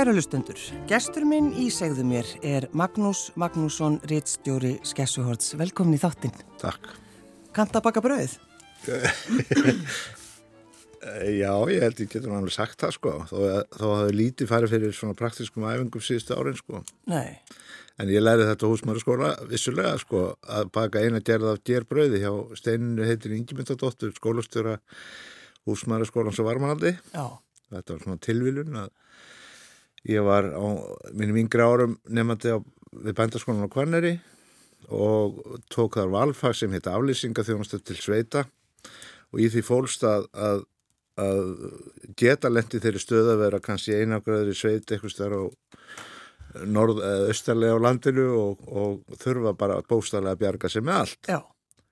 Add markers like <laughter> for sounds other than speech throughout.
Kæra lustundur, gestur minn í segðu mér er Magnús Magnússon, réttstjóri Skessuhorts. Velkomin í þáttinn. Takk. Kanta baka brauð? <laughs> Já, ég held ég getur náttúrulega sagt það sko. Þó, þó hafði lítið farið fyrir svona praktiskum æfingum síðustu árin sko. Nei. En ég læri þetta húsmaðurskóla vissulega sko að baka eina gerð af gerbrauði hjá steininu heitir Ingemyndadóttur, skólastjóra húsmaðurskólan sem varmanaldi. Já. Þetta var svona tilvílun að Ég var á mínum yngri árum nefnandi við bændaskólan á Kvanneri og tók þar valfag sem heit aflýsinga þjónastöð til sveita og í því fólst að, að, að geta lendi þeirri stöð að vera kannski einagraður í sveit eitthvað stær á norð, östarlega á landinu og, og þurfa bara bóstalega að bjarga sig með allt. Já.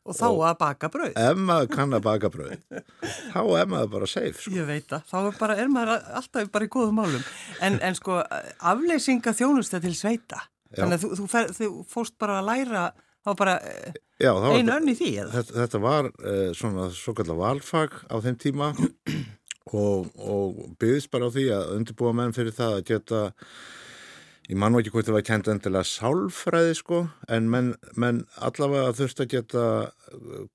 Og þá og að baka brauð. Ef maður kann að baka brauð, <laughs> þá er maður bara safe. Sko. Ég veit það, þá er, bara, er maður alltaf bara í góðum málum. En, en sko, afleysinga þjónusta til sveita. Já. Þannig að þú, þú, fer, þú fóst bara að læra, þá bara Já, einu önn í því. Þetta, þetta var uh, svona svo kallar valfag á þeim tíma og, og byggðist bara á því að undirbúa menn fyrir það að geta Ég mann ekki hvort það var kent endilega sálfræði sko en menn, menn allavega þurfti að geta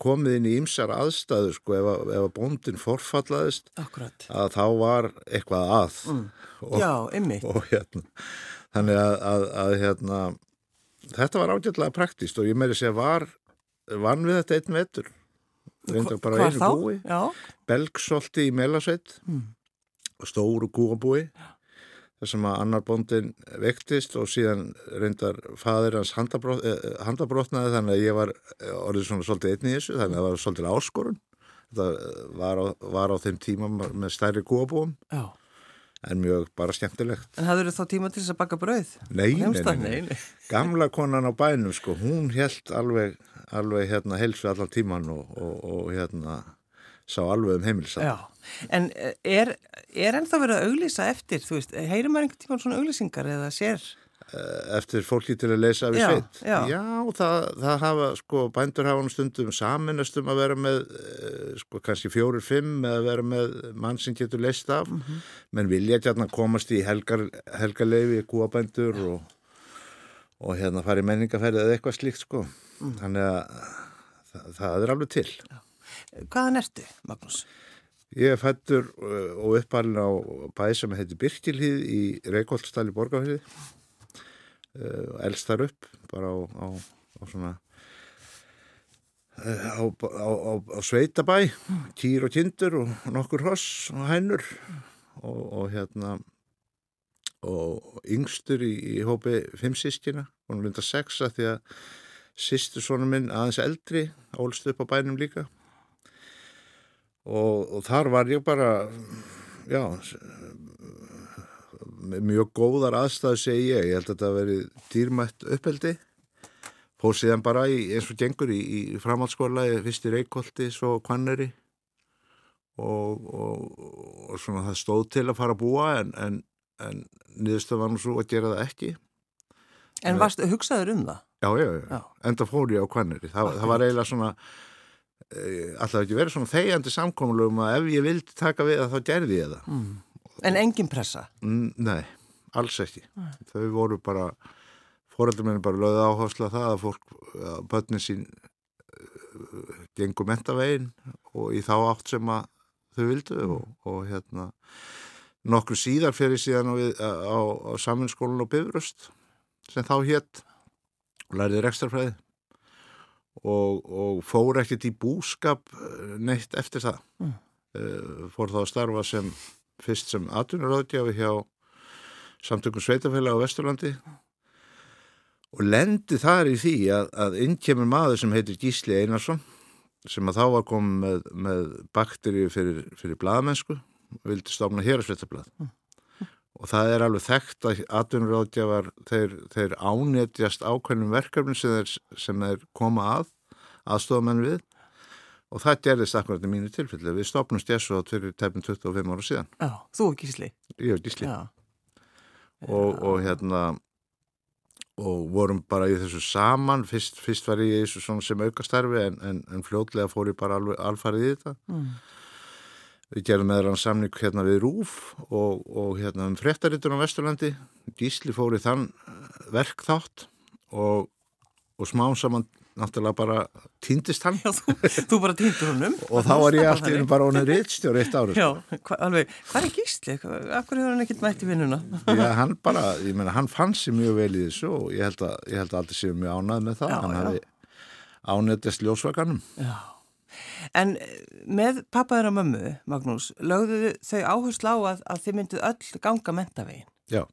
komið inn í ymsar aðstæðu sko ef að, að bóndin forfallaðist Akkurat. að þá var eitthvað að. Mm. Og, Já, ymmið. Hérna, þannig að, að, að hérna, þetta var ágætlega praktist og ég meiri segja var, vann við þetta einn vetur. Hva, hvað þá? Búi, Belgsolti í Melasveit mm. og stóru kúabúi. Já sem að annar bóndin vektist og síðan reyndar fadir hans handabrotnaði eh, þannig að ég var eh, orðið svona svolítið einnig í þessu þannig að það var svolítið áskorun. Þetta var á, var á þeim tíma með stærri kúabúum. En mjög bara skemmtilegt. En hafður þú þá tíma til þess að baka brauð? Nei, nei, nei, nei. <laughs> gamla konan á bænum sko, hún held alveg, alveg hérna helsu allan tíman og, og, og hérna sá alveg um heimilsa Já En eh, er, er ennþá verið að auglýsa eftir, þú veist, heyrir maður einhvern tíma svona auglýsingar eða sér? Eh, eftir fólki til að leysa af í sveit? Já, já það, það hafa, sko, bændur hafa stundum saminast um að vera með, eh, sko, kannski fjórir, fimm eða vera með mann sem getur leyst af, mm -hmm. menn vilja gætna komast í helgar, helgarleifi, kúabændur og, og hérna fara í menningaferði eða eitthvað slíkt, sko. Mm. Þannig að það, það er alveg til. Já. Hvaðan ertu, Magnús? Ég er fættur uh, og uppalinn á bæði sem heitir Birkilhíð í Reykjóldsdal í Borgafjörði uh, elst þar upp bara á, á, á svona uh, á, á sveitabæ kýr og kindur og nokkur hoss og hænur. Og, og hérna og yngstur í, í hópi fimm sískina hún lunda sexa því að sýstur svona minn aðeins eldri ólst upp á bænum líka og, og þar var ég bara já mjög góðar aðstæðu segi ég, ég held að þetta veri dýrmætt uppeldi. Fór síðan bara í, eins og gengur í, í framhaldsskóla, fyrst í Reykjóldi svo Kvanneri og, og, og svona það stóð til að fara að búa en, en, en niðurstöð var nú svo að gera það ekki. En varst, hugsaður um það? Já, já, já, já. enda fór ég á Kvanneri það, það var eiginlega svona alltaf ekki verið svona þegjandi samkómulum að ef ég vildi taka við það þá gerði ég það mm. En engin pressa? Nei, alls ekki Nei. þau voru bara fóröldur minni bara lögði áherslu að það að fólk, að börnin sín uh, gengur mentavegin og í þá átt sem að þau vildu mm. og, og hérna nokkur síðar fyrir síðan á, á, á saminskólinu og bifröst sem þá hétt og læriði rekstrafræði og, og fór ekkert í búskap eh, neitt eftir það. Mm. uh, fór þá að starfa sem fyrst sem atvinnuráðgjafi hjá samtökum sveitafélag á Vesturlandi. Og lendi þar í því að, að innkjemur maður sem heitir Gísli Einarsson sem að þá var komið með, með bakterju fyrir, fyrir bladamennsku vildi stofna hér að sveitablad mm og það er alveg þekkt að atvinnuráðgjafar þeir, þeir ánetjast ákveðnum verkefni sem þeir, sem þeir koma að aðstofamenn við. Og það gerðist akkurat í mínu tilfelli. Við stopnum stjæsótt fyrir tefnum 25 ára síðan. Já, þú og Gísli. Ég og Gísli. Og, og hérna og vorum bara í þessu saman. Fyrst, fyrst var ég í þessu sem aukastarfi en, en, en fljótlega fór ég bara alfarið í þetta. Mm. Við gerum meðal samning hérna við Rúf og, og hérna um fréttarittur á Vesturlandi. Gísli fór í þann verkþátt og, og smá saman náttúrulega bara týndist hann. Já, þú, þú bara týndur honum. Og þá var ég alltaf bara honum rittstjóri eitt árið. Já, hva, alveg, hvað er gísli? Akkur hefur hann ekkert mætt í vinnuna? Já, hann bara, ég menna, hann fann sér mjög vel í þessu og ég held að, ég held að aldrei séu mjög ánað með það, já, hann hefði ánættist ljósvakanum. Já, en eh, með pappaður og mömmu, Magnús, lögðu þau áherslu á að, að þið mynduð öll ganga mentavegin? Já,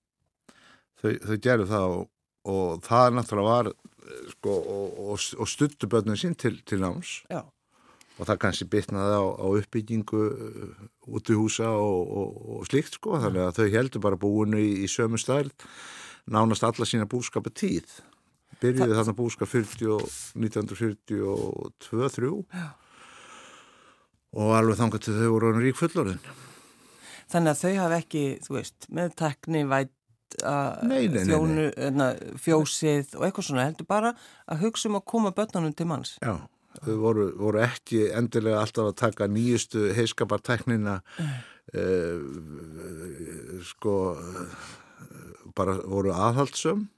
þau, þau gerðu það og, og það náttúrulega var sko, og, og, og stuttu börnum sín til, til náms. Já. og það kannski bitnaði á, á uppbyggingu uh, út í húsa og, og slíkt sko. Þannig að þau heldur bara búinu í, í sömu stæl nánast alla sína búskapa tíð. Byrjuði þarna búskap 1942-3 og alveg þangar til þau voru rík fullorinn Þannig að þau hafi ekki, þú veist, með tekni væt þjónu, fjósið og eitthvað svona heldur bara að hugsa um að koma börnunum til manns. Já, þau voru, voru ekki endilega alltaf að taka nýjustu heiskapartæknina uh, sko bara voru aðhaldsum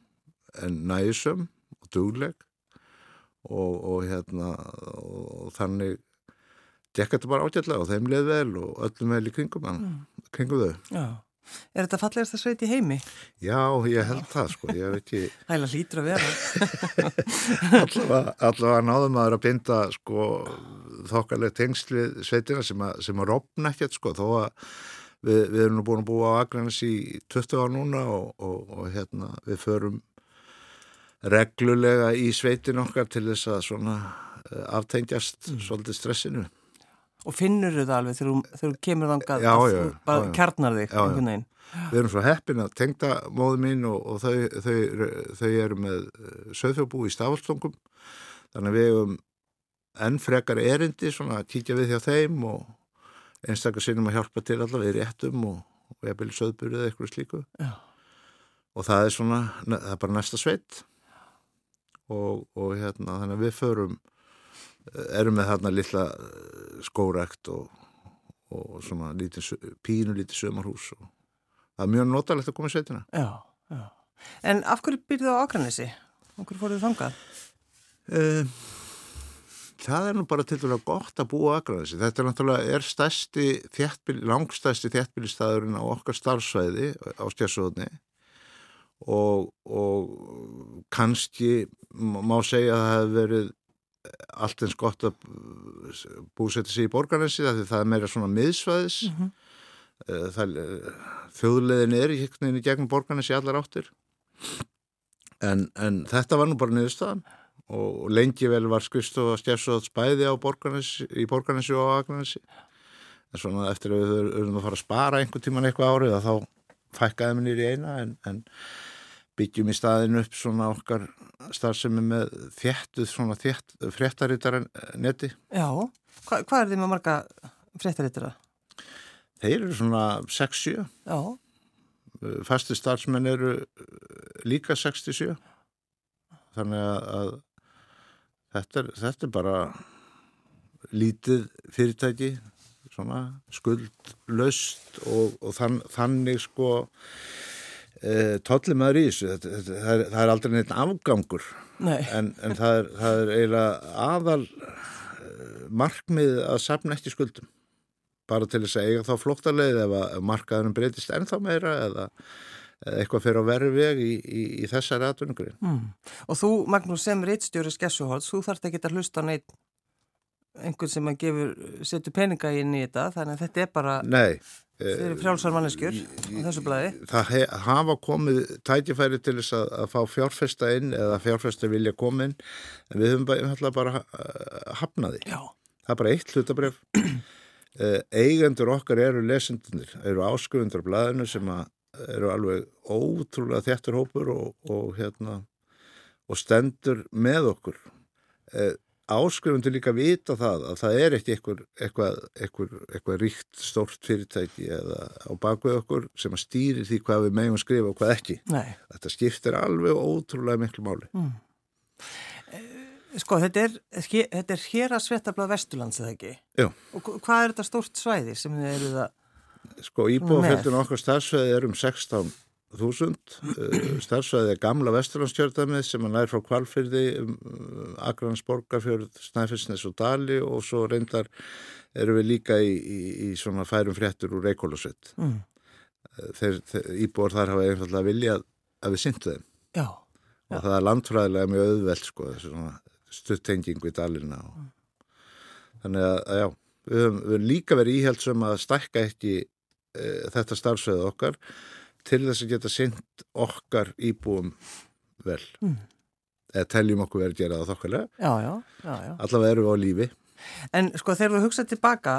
en næjusum og dugleg og, og hérna og þannig dekka þetta bara ágætlega og þeim leið vel og öllum vel í kringum, mm. kringum þau. Já. Er þetta fallegast að sveit í heimi? Já, ég held það sko, ég veit ekki... <laughs> Er hlýtur að vera. <laughs> allavega, allavega náðum að vera að binda sko þokkarlega tengsli sveitina sem að, sem að rofna ekkert sko, þó að við, við erum búin að búa á Akranis í 20 ár núna og, og, og hérna við förum reglulega í sveitin okkar til þess að svona uh, aftengjast mm. svolítið stressinu. Og finnur það alveg þegar þú kemur þangað já, já, bara já, kjarnar þig? Við erum svo heppin að tengda móðu mín og, og þau, þau, þau eru með eh, söðfjóðbú í stafalstungum þannig við hefum enn frekar erindi svona kíkja við hjá þeim og einstakar sinnum að hjálpa til allavega í réttum og, og ég byrja söðburið eða eitthvað slíku. Og það er svona, það er bara næsta sveit. Og, og hérna þannig við förum erum með þarna lilla eh, skórekt og, og svona lítið, pínu lítið sömarhús og það er mjög notalegt að koma í svetina. Já, já. En af hverju byrðið á Akranesi? Af hverju fóruð þangað? Uh, það er nú bara til dæla gott að búa á Akranesi. Þetta er náttúrulega er stærsti þjættbíl, langstærsti þjættbílistæðurinn á okkar starfsvæði á stjárnsóðni og, og kannski má segja að það hefur verið allt eins gott að búsetja sig í borgarnesi það er meira svona miðsvæðis. Mm -hmm. það, þjóðleðin er í hekkuninu gegn borgarnesi allar áttir. En, en þetta var nú bara niðurstaðan. Og lengi vel var skrifstofa stjæfsóðs bæði á borgarnesi í borgarnesi og á Akranesi. En svona eftir að við höfum að fara að spara einhvern tíman eitthvað árið að þá fækkaði mér nýri eina en, en byggjum í staðinu upp svona okkar starfsemi með þjættuð svona þjætt fréttarittar neti. Já, Hva, hvað er þið með marga fréttarittara? Þeir eru svona 6-7. Já. Fasti starfsmenn eru líka 67. Þannig að þetta er, þetta er bara lítið fyrirtæki, svona skuldlaust og, og þann, þannig sko e, tolli maður í þessu það, það, það er aldrei neitt afgangur Nei. en, en það, er, það er eiginlega aðal eh, markmið að sapna eftir skuldum bara til þess að eiga þá flóttarleið ef, ef markaðunum breytist ennþá meira eða, eða eitthvað fyrir að verði veg í, í, í þessari atvinnugri mm. Og þú Magnús sem reittstjóri Skessuhóls, þú þarfst ekki að hlusta neitt einhvern sem að gefur, setur peninga inn í þetta þannig að þetta er bara Nei Þeir eru frjálsar manneskjur á þessu blæði. Það hef, hafa komið tækifæri til þess að, að fá fjárfesta inn eða fjárfesta vilja koma inn en við höfum bara, bara hafnaði. Já. Það er bara eitt hlutabref. uh, <clears throat> eigendur okkar eru lesendunir, eru áskufundur af blæðinu sem eru alveg ótrúlega þjættur hópur og, og, hérna, og stendur með okkur. Uh, áskrifandi líka vita það að það er eitthvað, eitthvað, eitthvað, eitthvað ríkt stórt fyrirtæki eða á bakvið okkur sem að stýri því hvað við meðum skrifa og hvað ekki. Nei. Þetta skiptir alveg ótrúlega miklu máli. Mm. Sko, þetta er, þetta er hér að svettablað Vesturlands, eða ekki? Já. Og hvað er þetta stórt svæði sem þið eru það? Sko, íbúafjöldun okkar starfsvæði er um 16.000. Uh, starfsvæði er gamla Vesturlandskjörðamið sem er nær frá Kvalfyrði, um, Akrans, Borgarfjörð, Snæfellsnes og Dali og svo reyndar eru við líka í, í, í svona færum fréttur úr Reykjólasveit. Mm. Þeir, þeir, íbúar þar hafa einfallega viljað að við syndu þeim. Já. Og Já. það er landfræðilega mjög auðvelt sko, stuttengingu í dalina. Og... Mm. Þannig að, að já, við höfum, líka verið íhjálpsum að stækka ekki e, þetta starfsveið okkar til þess að geta synd okkar íbúum vel. Mm. Eða teljum okkur verið að gera það þokkarlega. Já, já, já. Allavega eru við á lífi. En sko þegar við hugsaðum tilbaka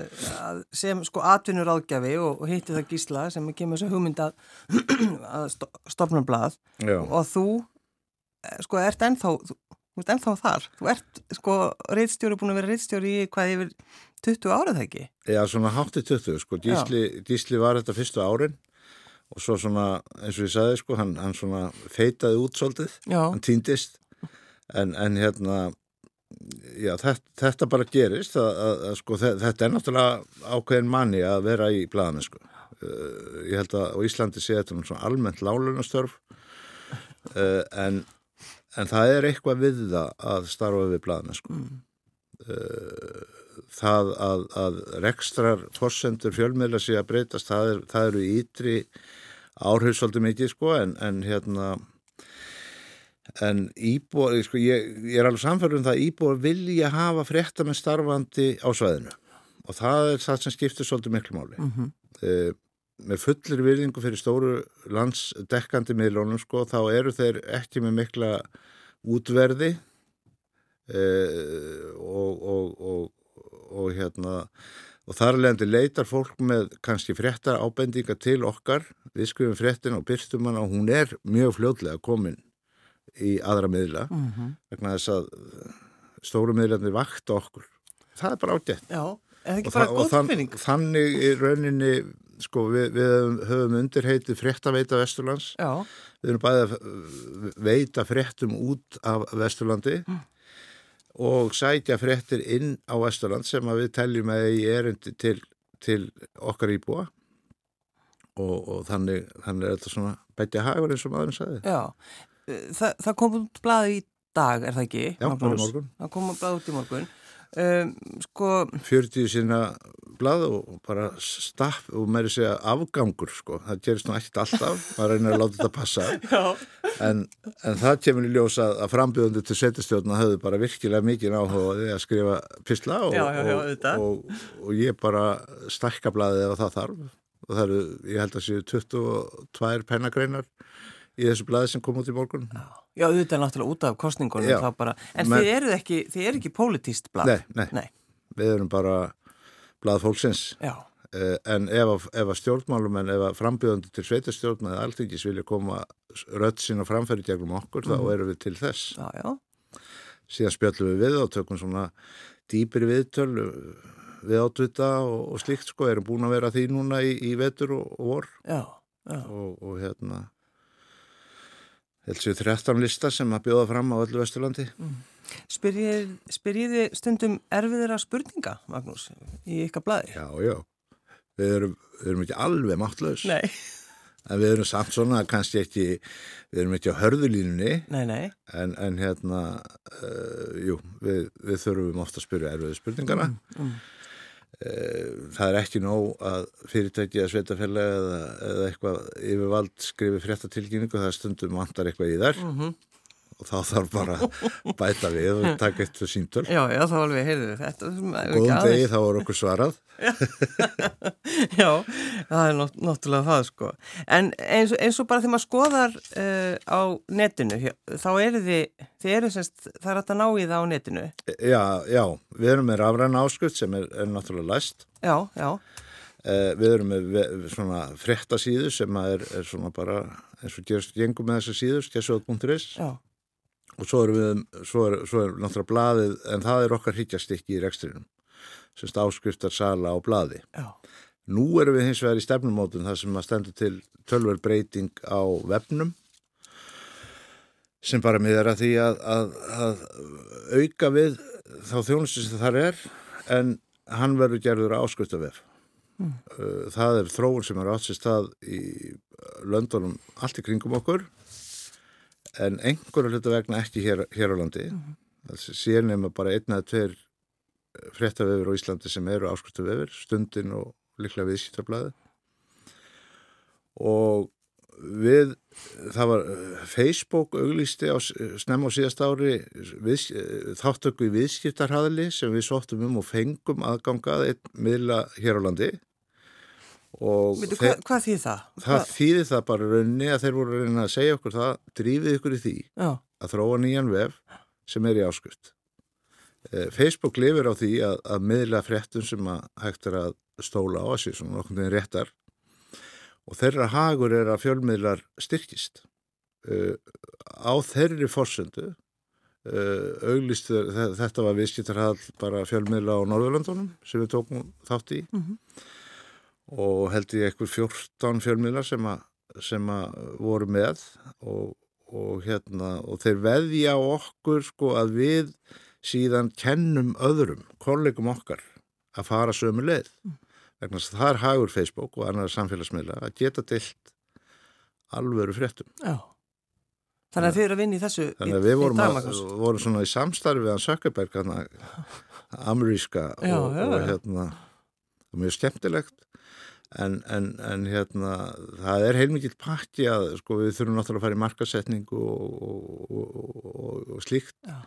<clears throat> sem sko atvinnur áðgjafi og, og hitti það gísla sem kemur hugmynd að, <clears throat> að stopna blað og þú eh, sko ert ennþá, þú ert ennþá þar, þú ert sko reittstjóri búin að vera reittstjóri í hvað yfir 20 árið ekki? Já svona hátti 20 sko, Gísli, Gísli var þetta fyrstu árin og svo svona eins og ég sagði sko hann, hann svona feitaði út svolítið, Já. hann týndist en, en hérna já, þetta, þetta bara gerist að, að, að sko þetta er náttúrulega ákveðin manni að vera í blæðan sko. uh, ég held að á Íslandi sé þetta svona almennt lálunastörf uh, en, en það er eitthvað við það að starfa við blæðan sko. mm. uh, það að, að rekstrar forsendur fjölmiðla sé að breytast það, er, það eru ítri áhrif svolítið mikið sko en, en hérna en íbúar, sko, ég, ég er alveg samfærður um það að íbúar vilja hafa frétta með starfandi á svæðinu. Og það er það sem skiptir svolítið miklu máli. Mm -hmm. e, með fullir virðingu fyrir stóru landsdekkandi miðlónum sko, þá eru þeir ekki með mikla útverði. E, og, og, og, og hérna og þar leðandi leitar fólk með kannski fréttar ábendinga til okkar. Við skrifum fréttin og byrstum hann og hún er mjög fljóðlega komin í aðra miðla. Mm -hmm. vegna þess að stóru miðlarnir vakta okkur. Það er bara ágætt. Já, en ekki bara góðfinning þann, Þannig í rauninni sko við, við höfum undirheitið fréttaveita Vesturlands. Já. við erum bæðið að veita fréttum út af Vesturlandi. Mm. Og sætja fréttir inn á Vesturland sem við teljum að í erendi til, til okkar íbúa og, og þannig, þannig er þetta svona betja hagur eins og maðurinn sagði Já, Þa, það kom út blæði í dag, er það ekki? Já. Það kom út í morgun. Um, sko... 40 sína blæði og bara staff og með þess að afgangur, sko. Það gerist nú ekkert alltaf, maður reynir að láta þetta passa. <laughs> en, en það kemur í ljós að, frambjöðundu til setjastjórna höfðu bara virkilega mikið náhugaði að skrifa pysla og, já, já, já, og, og, og ég bara stakka blæðið ef það þarf. Og það eru, ég held að séu 22 pennagreinar í þessu blæði sem kom út í morgun Já, þetta er náttúrulega út af kostningunum bara, en Men, þið eru ekki, þið eru ekki politíst blæð nei, nei, nei, við erum bara blæð fólksins. Uh, en ef að stjórnmálum en ef að frambjöðandi til sveitastjórn eða alltingis vilja koma rödd sín og framfæri gegnum okkur, mm. þá mhm. erum við til þess. Já, já. síðan spjöllum við við og tökum svona dýpir viðtöl við átvita og, og slíkt sko, erum búin að vera því núna í, í vetur og, og vor. Já, og, og hérna heldur 13 lista sem að bjóða fram á öllu Vesturlandi. Mm. Spyr ég þið stundum erfiðra spurninga, Magnús, í ykkar blæði? Já, já. Við erum, við erum ekki alveg máttlaus. Nei. En við erum samt svona kannski ekki, við erum ekki á hörðulínunni. Nei, nei. En, en hérna, uh, jú, við, við þurfum ofta að spyrja erfiðu spurningana. Mm, mm. Eh, það er ekki nóg að fyrirtæki að sveitafélag eða, eða eitthvað yfirvald skrifi fréttatilkynningu það stundum vantar eitthvað í þær. Mm -hmm og þá þarf bara að bæta við og taka eitt fyrir síntöl Já, já, þá alveg heyrðu við þetta Góðum degi, þá er okkur svarað. Já, <laughs> það er náttúrulega það sko. En eins, eins og bara þegar maður skoðar uh, á netinu þá eru þið, þið eru semst það er að ná í það á netinu? Já, já, við erum með rafræna áskut sem er, er náttúrulega læst. Já, já. Uh, Við erum með svona frektasíðu sem er, er svona bara eins og gerst gengum með þessa síður, skessuð.is Já og svo er við, svo er, svo er náttúrulega blaðið, en það er okkar higgjastikki í rekstrinum, semst áskriftar sala á blaði. Já. Nú erum við hins vegar í stefnumótun þar sem að stendur til tölver breyting á vefnum sem bara miðar að því að, að, að auka við þá þjónustu sem það er en hann verður gerður áskrifta Mm. Það er þróun sem er átsist það í löndunum allt í kringum okkur en einhverju hlutu vegna ekki hér, hér á landi. Mm. Það sé nema bara einna eða tveir fréttavefur á Íslandi sem eru áskrifta vefur, stundin og líklega viðskiptablaði og við, það var Facebook auglýsti á snem á síðast ári við, þáttöku í viðskiptarhæðli sem við sóttum um og fengum aðgangað einn miðla hér á landi Veitu, hva, hvað þýðir það? Það hva? þýðir það bara rauninni að þeir voru reyna að segja okkur það, drífið ykkur í því Já. að þróa nýjan vef sem er í áskrift eh, Facebook lifir á því að, að miðla fréttum sem að hægt er að stóla á sér svona okkur réttar og þeirra hagur er að fjölmiðlar styrkist uh, á þeirri fórsöndu uh, auglist þetta var viðskiptarhall bara fjölmiðla á Norðurlandunum sem við tókum þátt í mm -hmm. Og held ég ekkur 14 fjölmiðlar sem sem að voru með og, og hérna og þeir veðja okkur sko að við síðan kennum öðrum, kollegum okkar að fara sömu leið. Mm. Vegna þess að það er hagur Facebook og annar samfélagsmiðla að geta dilt alvöru fréttum. Já. Þannig að þið eru að vinna í þessu Þannig að við vorum, að, vorum svona í samstarfi við Sökkerberg, ameríska og, og hérna. Mjög skemmtilegt en, en, en hérna það er heilmikið pakki að sko við þurfum náttúrulega að fara í markasetningu og, og, og slíkt já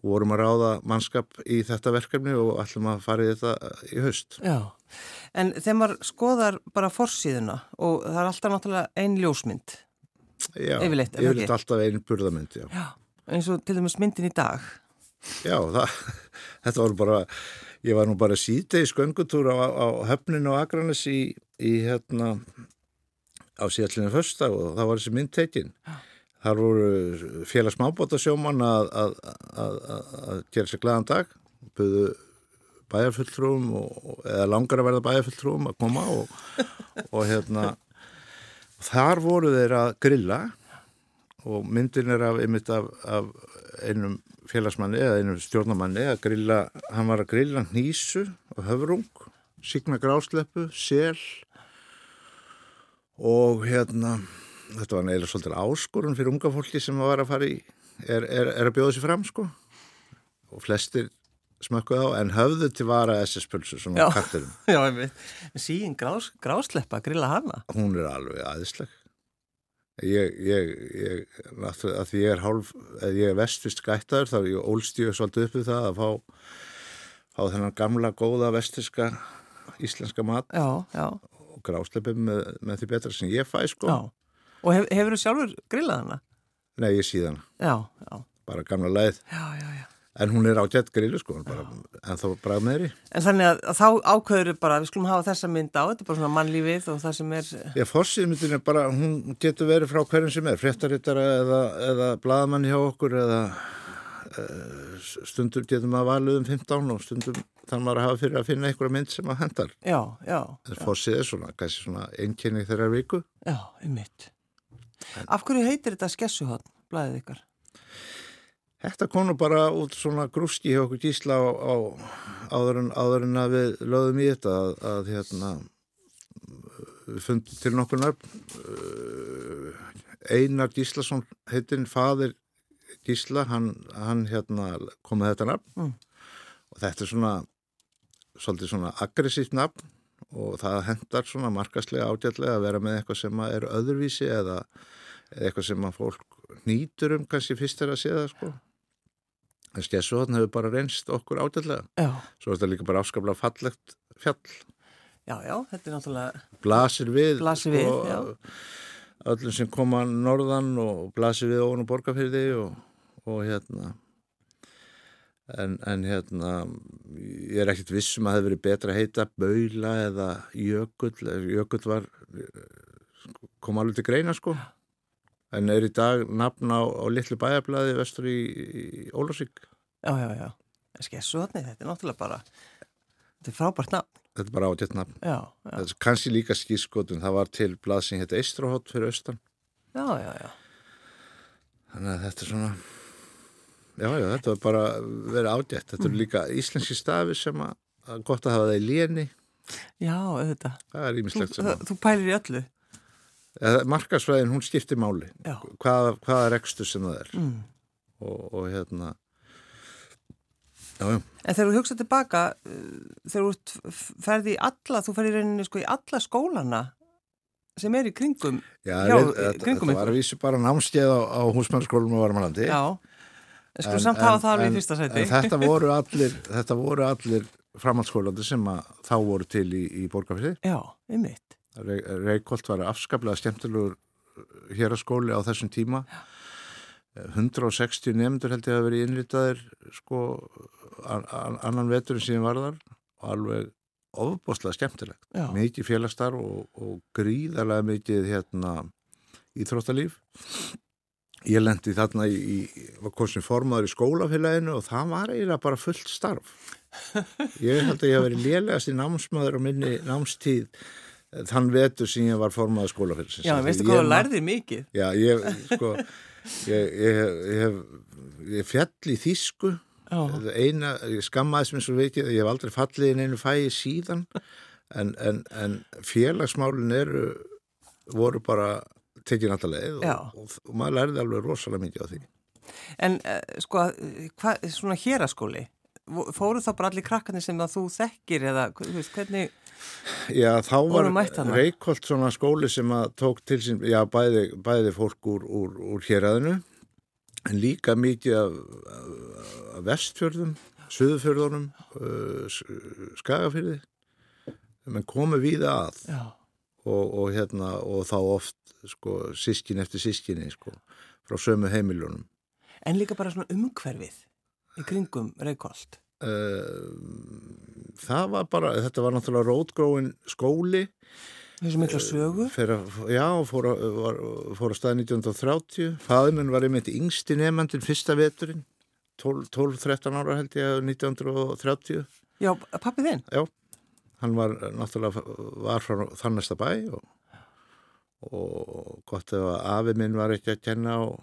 og vorum að ráða mannskap í þetta verkefni og ætlum að fara í þetta í haust. Já, en þegar maður skoðar bara forsýðuna og það er alltaf náttúrulega einn ljósmynd já, yfirleitt, yfirleitt alltaf einn burðamynd, já. Já, eins og til dæmis myndin í dag. Já, það, <laughs> þetta var bara, ég var nú bara síðdegi sköngutúr á, á höfninu og Akranis í, í hérna á síðallinu första og það var þessi mynd tekinn. Já Þar voru félags smábótasjóman að, að, að, að gera sér glæðan dag, buðu bæjarfulltrúum eða langar að verða bæjarfulltrúum að koma og, <laughs> og hérna þar voru þeir að grilla og myndin er af, af, af einum félagsmanni eða einum stjórnamanni að grilla, hann var að grilla nýsu og höfrung, signa grásleppu, sel og hérna þetta var neila svolítið áskorun fyrir unga fólki sem var að fara í er, er, er að bjóða sér fram sko. Og flestir smökkuð á en höfðu til vara SS-pulsu svona katturum Já, <laughs> síðan grás, grásleppa grilla hana? Hún er alveg aðeinsleg ég, ég, ég að því ég er hálf, ég er vestvist gættaður þá er ég ólstíu svolítið uppið það að fá, fá þennan gamla góða vestiska íslenska mat já, já. og grásleppi með, með því betra sem ég fæ sko Já Og hef, hefur þú sjálfur grillað hana? Nei, ég síðan. Já, já. Bara gamla leið. Já, já, já. En hún er á jett grillu sko, bara, en þá bara meðri. En þannig að, að þá ákveður bara, við skulum hafa þessa mynd á, þetta er bara svona mannlífið og það sem er... Já, fórsýðmyndin er bara, hún getur verið frá hverjum sem er, fréttarittara eða, eða bladamann hjá okkur eða e, stundum getur maður valið um 15 og stundum þannig maður að hafa fyrir að finna einhverja mynd sem að hendar. Já, já. En fórsýð er svona, kannski svona einnkenni þeirra viku. Já, einmitt. Af hverju heitir þetta skessuhotn, blæðið ykkar? Þetta konu bara út svona grúski hjá okkur gísla á, á áður, en, áður en að við lögðum í þetta að, að hérna við fundum til nokkur nörp uh, Einar Gíslason heitinn fadir Gísla hann, hann hérna kom með þetta nafn. Mm. og þetta er svona svolítið svona aggressíft nafn og það hendar svona markaslega átjallega að vera með eitthvað sem er öðruvísi eða eitthvað sem að fólk nýtur um kannski fyrst er að sé það sko en skessuhotn hefur bara reynst okkur átjallega já. svo er þetta líka bara afskaplega fallegt fjall Já, já, þetta er náttúrulega Blasir við, Blasir við sko, öllum sem koma norðan og blasir við ofan og borgarfyrði og, og hérna En, en hérna, ég er ekkert vissum að það hefði verið betra að heita Baula eða Jökull. Jökull var, kom alveg til greina sko. En er í dag nafn á, á litlu bæjarblæði vestur í, í Ólásík. Já, já, já. Skessu þarna, þetta er náttúrulega bara, þetta er frábært nafn. Þetta er bara átjett nafn. Já, já. Er kannski líka skýrskotun, það var til blað sem hétt Eistróhótt fyrir austan. Já, já, já. þannig að þetta er svona já, já, þetta var bara verið ádjætt þetta eru líka íslenski stafi sem að, gott að hafa það í léni Já, auðvitað. er Þú, þú pælir í öllu. Markasvæðin, hún skiptir máli hvaða, hvaða rekstur sem það er Mm. og, og hérna já, já, En þegar þú hugsa tilbaka, uh, þegar þú ferði í alla, þú ferði í rauninni sko í alla skólana sem er í kringum. já Já, þetta, var að vísu bara námskeið á, á húsmannskólum og Varmalandi Já, en sko samt hafa það alveg í fyrsta sæti. en þetta voru allir þetta voru allir framhaldsskólandi sem að þá voru til í, í borgarfyrði Já, einmitt. Reykjolt var afskaplega skemmtilegur hér að skóli á þessum tíma. 160 nefndur held ég að verið innritaðir sko an, an, annan veturinn síðan varðar og alveg ofboslega skemmtilegt. Já. mikið félagstar og, og gríðarlega mikið hérna íþróttalíf. Ég lendi þarna í, í var kosin formaður í skólafélaginu og það var eiginlega bara fullt starf. <laughs> Ég held að ég hef verið lélegast í námsmaður og minni námstíð eh, þann vetur sem ég var formaður skólafélagsins. Já, veistu hvað þú lærðir mikið? Já, ég, sko, ég, ég, ég, ég fjall í þýsku, eina, ég skammaðis mér svo veikið, ég hef aldrei fallið inn einu fæi síðan, en, en, en félagsmálin eru, voru bara tekið náttúrulega og, og, og maður lærði alveg rosalega mikið á því. en uh, sko, hvað, svona héraskóli, fóru þá bara allir krakkarnir sem að þú þekkir eða, þú veist, hvernig, Já, þá var? Reykholt svona skóli sem að tók til sín, já, bæði, bæði fólk úr, úr, úr héræðinu, en líka mikið af, af vestfjörðum, suðufjörðunum, uh, skagafyrði, menn komu víða að og, og hérna, og þá oft, sko, sískin eftir sískinni, sko, frá sömu heimiljónum. en líka bara svona umhverfið í kringum Reykjolt. Uh, það var bara, þetta var náttúrulega rótgróin skóli, Þessu mikla sögu. Fyrir, að- já, fór að, var, fór að stað 1930. Fæðminn var einmitt yngsti nefnandinn fyrsta veturinn, 12-13 ára held ég, 1930. Já, pappi þinn? Já, hann var náttúrulega var frá þannesta bæ og, og gott að afi minn var ekki að kenna og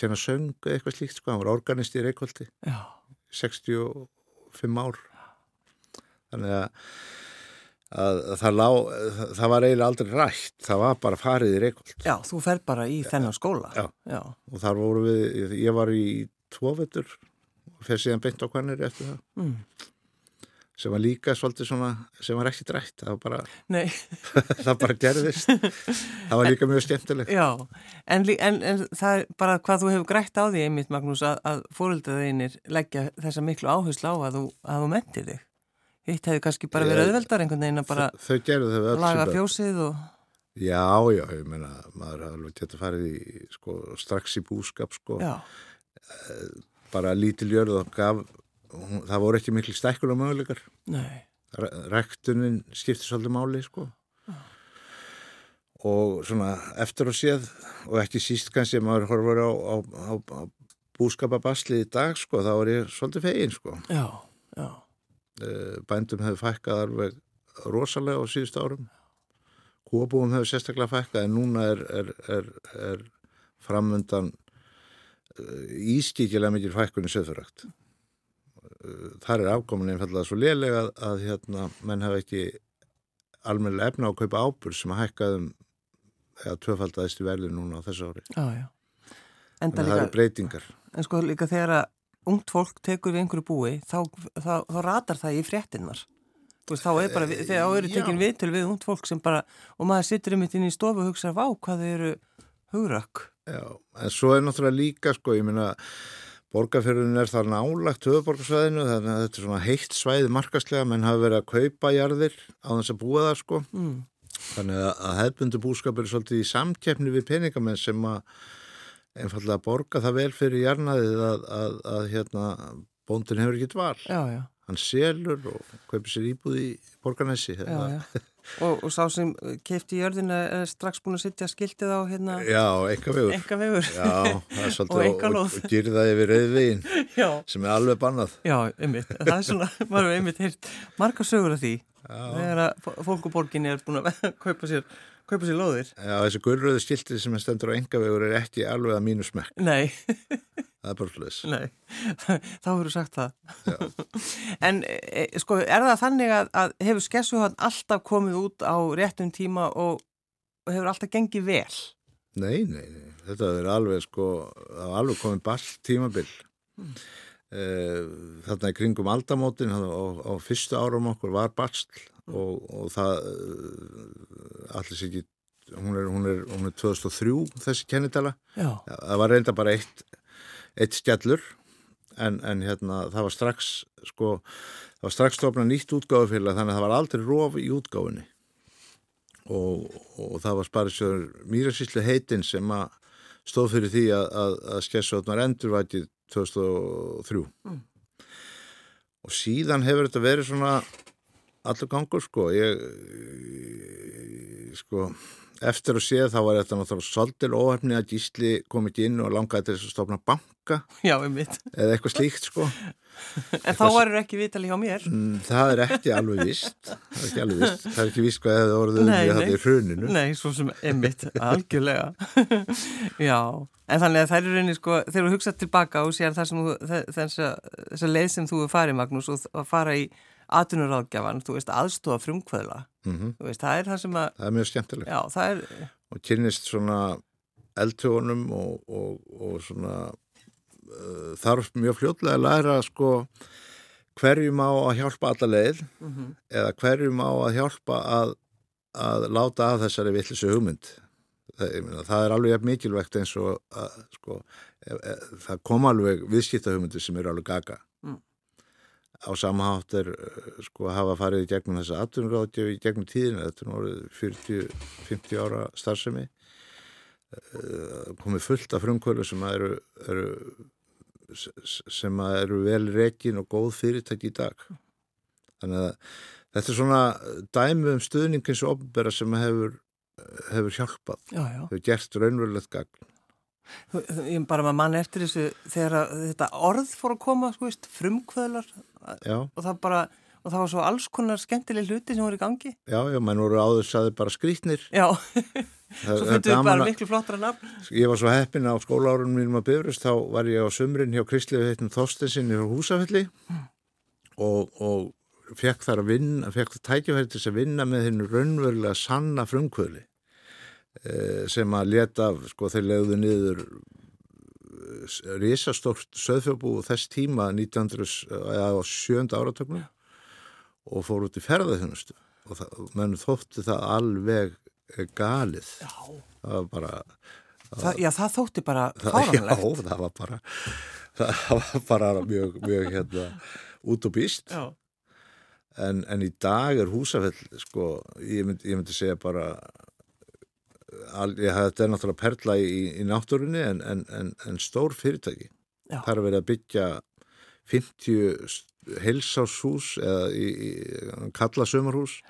kenna söng eitthvað slíkt, sko, hann var organist í Reykjóldi, Já, 65 ár. Þannig að að það, lá, það var eiginlega aldrei rætt, það var bara farið í Reykjold já, þú fer bara í þennan skóla. Já. Já, og þar voru við, ég var í tvo vetur og fer síðan beint á hvernir eftir það mm. Sem var líka svolítið svona, sem var ekki drætt það var bara, nei, <laughs> það bara gerðist. Það var líka mjög skemmtilegt. Já, en, en, en það er bara hvað þú hefur grætt á því einmitt, Magnús, að, að fóröldaðinir leggja þessa miklu áherslu á að þú, að þú mentir þig. Hitt hefði kannski bara verið auðveldar einhvern veginn að bara Þau- þau laga fjósið og... já, já, ég meina, maður hafði alveg geta farið í, sko, strax í búskap sko, Já, bara lítil jörð og gaf hún, það voru ekki miklu stækkula möguleikar. Rektunin skiptir svolítið máli sko. Og svona eftir og séð og ekki síst kannski ef maður horfur á, á, á, á búskapabasli í dag sko þá er ég svolítið fegin sko. Já, já, Eh, bændum hefur fækkað alveg rosalega á síðust árum. Kúabúum hefur sérstaklega fækkað en núna er, er, er, er framundan ískíkilega mikil fækkun í söðfyrrakt þar er afkomin einfallega svo lélega að, að hérna, menn hafa ekki almennilega efna á að kaupa ábur sem að hækkaðum eða tvöfaldaðist í verði núna á þessu ári já, já. En að það eru breytingar en sko líka þegar að ungt fólk tekur við einhverju búi, þá, þá, þá ratar það í fréttinnar. Veist, þá er bara, við- þegar þá eru Já. tekin viðtöl við ungt fólk sem bara, og maður sittur um inn í stofu og hugsa, vá, hvað þau eru hugrakk. Já, en svo er náttúrulega líka sko, ég meina borgarfjörðun er þar nálagt höfuborgarsvæðinu þannig að þetta er svona heitt svæði markaslega menn hafa verið að kaupa jarðir á þess að búa það sko Mm. þannig að, hefbundu búskap er svolítið í samkeppni við peningamenn sem að einfallega borga það vel fyrir jarnaðið að, að, að hérna bóndin hefur ekki dval Já, já, hann selur og kaupir sér íbúð í borgarnesi já, já. Og, og sá sem keifti jörðina er strax búin að sittja skiltið á hérna já, eitthvað vegur enga vegur. Já, það er Og og, einkalóð. og, og gyrða yfir reyðvegin <laughs> Já, sem er alveg bannað já, einmitt. Það er svona, <laughs> maður hefur einmitt heyrt marga sögur af því. þegar að fólkuborginni er búin að <laughs> kaupa sér, kaupa sér lóðir. Já, þessi gulröðu skiltið sem er stendur á engavegur er ekki alveg að mínu smekk. Nei. Það er bara sluðis. Nei, <laughs> þá hefur þú sagt það. <laughs> en e, sko, er það þannig að, að hefur skessuhóðan alltaf komið út á réttum tíma og, og hefur alltaf gengið vel? Nei, nei, nei. Þetta er alveg sko, það var alveg komið ball tímabill. Mm. Þarna í kringum aldamótin á, á fyrstu árum okkur var ball og, og það allir sér ekki, hún er, hún, er, hún er 2003 þessi kennitala. Já. Það var reynda bara eitt, eitt skellur en, en hérna það var strax sko, það var strax stofna nýtt útgáðufélag þannig að það var aldrei rof í útgáðunni og, og það var sparisjóður Mýrasíslu heitin sem að stóð fyrir því að, að, að skessóðnar endurvætið 2003 mm. og síðan hefur þetta verið svona allur gangur sko ég, sko eftir að séð þá var þetta náttúrulega svolítil óhefni að gísli komið inn og langaði til þess að stofna banka Já, eða eitthvað slíkt sko En þá varur ekki vitali hjá mér? Mm, það er ekki alveg vist. Það er ekki alveg vist. Það er ekki vist hvað það voruð um því að það er hruninu. Nei, svo sem emitt, algjörlega. <laughs> Já, en þannig að það er rauninni sko, þegar þú hugsað tilbaka og sér þessa leið sem þú er farið, Magnús, og að fara í atvinnuráðgjafan, þú veist, aðstofa frumkvöðla. Mm -hmm. Þú veist, það er það sem að... Það er mjög skemmtilegt. Já, er... Og kynist svona eldtögunum og, og, og svona uh, þarf mjög fljóðlega að læra sko hverjum á að hjálpa alla leið mm -hmm. eða hverjum á að hjálpa að, að láta af þessari vittlisu hugmynd það, myna, það er alveg mikilvægt eins og að, sko, e, e, það kom alveg viðskipta hugmyndir sem eru alveg gaga. Á samhátt er sko að hafa farið í gegnum þessa atvinnuráðgjöf í gegnum tíðinu þetta er náttúrulega 40-50 ára starfsemi komið fullt af frumkvölu sem eru, eru sem eru vel rekin og góð fyrirtæki í dag. Þannig að þetta er svona dæmi um stuðningins og ofnbæra sem hefur, hefur hjálpað. Já, já. hefur gert raunverulegt gagn Ég bara maður mann eftir þessu þegar þetta orð fór að koma sko, veist, frumkvöðlar. Og það bara og það var svo alls konar skemmtileg hluti sem voru í gangi. Já, já, mann voru áður saði bara skrítnir Já. Svo fyrir við bara miklu flottra nafn. Ég var svo heppin á skólaárunum mínum að byrjast, þá var ég á sömrin hjá Kristlegu heitnum Þorstensinni á húsafelli. Mm. og, og fekk þar að vinna, fekk það tækifæri til að vinna með hennu raunverulega sanna frumkvöli eh, sem að leta, sko þeir legðu niður eh, risastórt söðfjörbú þess tíma 1907. áratöknum og fór út í ferðaðunustu og menn þótti það alveg galið já. það var bara það, já það þótti bara fáranlegt <laughs> já það var bara það var bara mjög, mjög hérna út og býst en, en í dag er húsafell sko, ég myndi, ég myndi segja bara al, ég þetta náttúrulega perla í, í náttúrunni en, en, en stór fyrirtæki já. það er verið að byggja 50 heilsáshús eða í, í, kalla sömurhús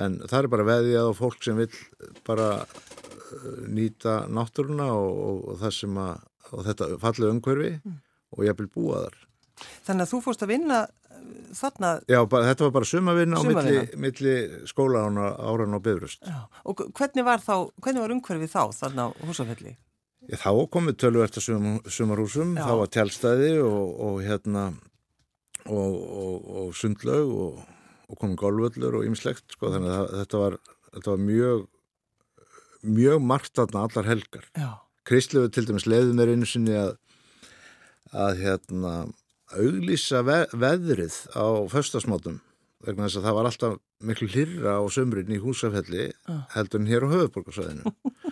en það er bara veðið á fólk sem vil bara uh, nýta náttúruna og, og, og það sem að og þetta fallið umhverfi mm. og ég vil búa þar Þannig að þú fórst að vinna þarna Já, bara, þetta var bara sumavinna á milli, milli skóla áran og byrjust Og hvernig var þá, hvernig var umhverfi þá þarna á húsafelli? Já, þá komið tölverta sum, sumarhúsum, Já. þá var tjálstæði og, og hérna og sundlaug og og komið gólvöllur og ymslegt sko, þannig að þetta var, þetta var mjög mjög margt þarna allar helgar Kristlegu til dæmis leiði mér einu sinni að að hérna auglýsa ve veðrið á föstasmátum vegna þess að það var alltaf miklu hlirra á sömrin í húsafelli heldur en hér á höfuborgarsæðinu <laughs>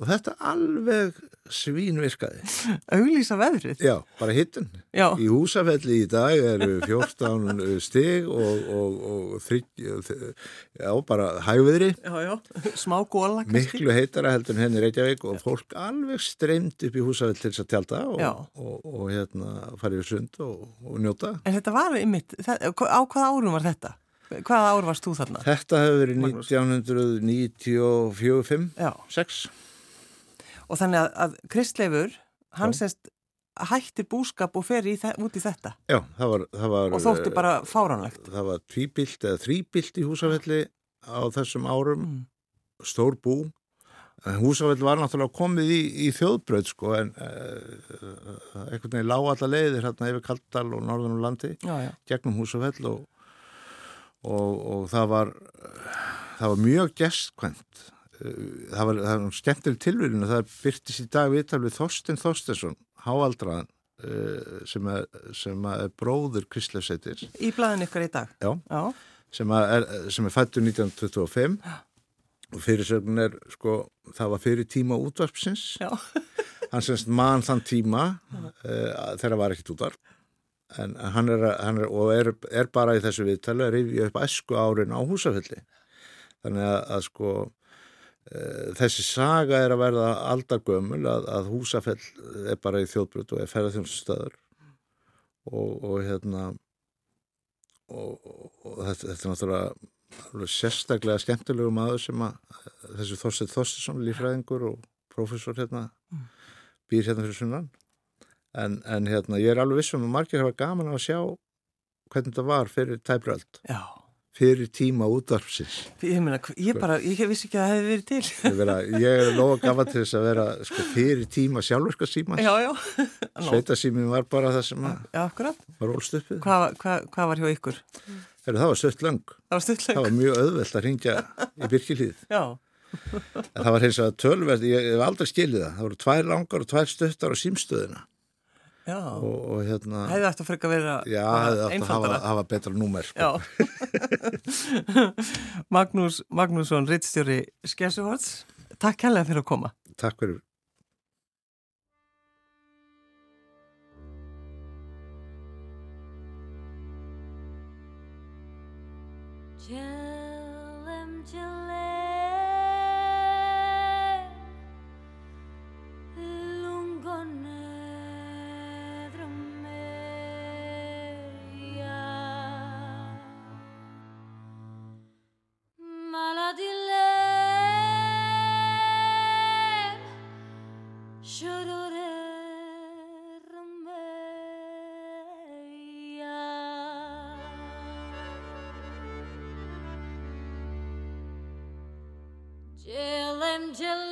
og þetta alveg svínvirkaði. <laughs> Auglýsa veðrið? Já, bara hittin. Já. Í húsafelli í dag eru 14 stig og, og, og þrygg, já, bara hægviðri. Já, já, smá góla kannski. Miklu heitara heldur en henni Reykjavík og fólk alveg streymt upp í húsafell til þess að tjálta og, og hérna farið við sund og njóta. En þetta var ymitt, á hvað árum var þetta? Hvaða ár varst þú þarna? Þetta hefur verið 1994-5, 6 og þannig að, að Kristleifur hann sérst hættir búskap og fer í út í þetta. Já, það var... Það var og þótti bara fáránlegt. Það var tvíbilt eða þrýbilt í húsafelli á þessum árum, mm. stór bú. Húsafell var náttúrulega komið í, í þjóðbröð sko en uh, einhvern veginn lág alla leiðir hérna yfir Kaldal og norðunum landi já, já. gegnum Húsafell og, og, og það var það var mjög gestkvæmt það var, það var skemmtileg tilvíðin og það byrtist í dag viðtal við Þorsten Þorstensson, háaldraðan sem er, sem er bróður Kristlefsættir Í blæðin ykkur í dag? Já, já. sem er, er fættur 1925 Já. Og fyrirsögnin er sko það var fyrir tíma útvarpsins. <laughs> Hann semst mann þann tíma uh, þegar var ekkit útvarp. En hann er, hann er og er, er bara í þessu viðtali að rifja upp æsku árin á húsafölli þannig að, að sko þessi saga er að verða aldargömmul að, að húsafell er bara í þjóðbrut og er ferðarþjónsstöður og, og hérna og, og, þetta, þetta er náttúrulega sérstaklega skemmtilegu maður sem að þessi Þorstein Þorstinsson, lífræðingur og profesor hérna mm. býr hérna fyrir sunnan. En, en hérna ég er alveg vissum að margir hafa gaman að sjá hvernig þetta var fyrir tæbröld Já fyrir tíma útvarpsins. Ég, meina, ég bara, ég vissi ekki að það hefði verið til. Vera, ég er lofa gaman til þess að vera sko, fyrir tíma sjálfurska síma <laughs> sveitasímin var bara það sem var ólstuppið hvað hva, hva var hjá ykkur? Heru, það var stutt lang það það var mjög öðvelt að ringja í byrkilíð <laughs> það var hins að tölverð ég hef aldrei skilið það. Það voru tvær langar og tvær stuttar á símstöðina og, og hérna hefði ætti að freka að vera já, hefði ætti að hafa, hafa betra númer sko. <laughs> Magnús Magnússon, rittstjóri Skessuhorts takk helga fyrir að koma. Takk fyrir angel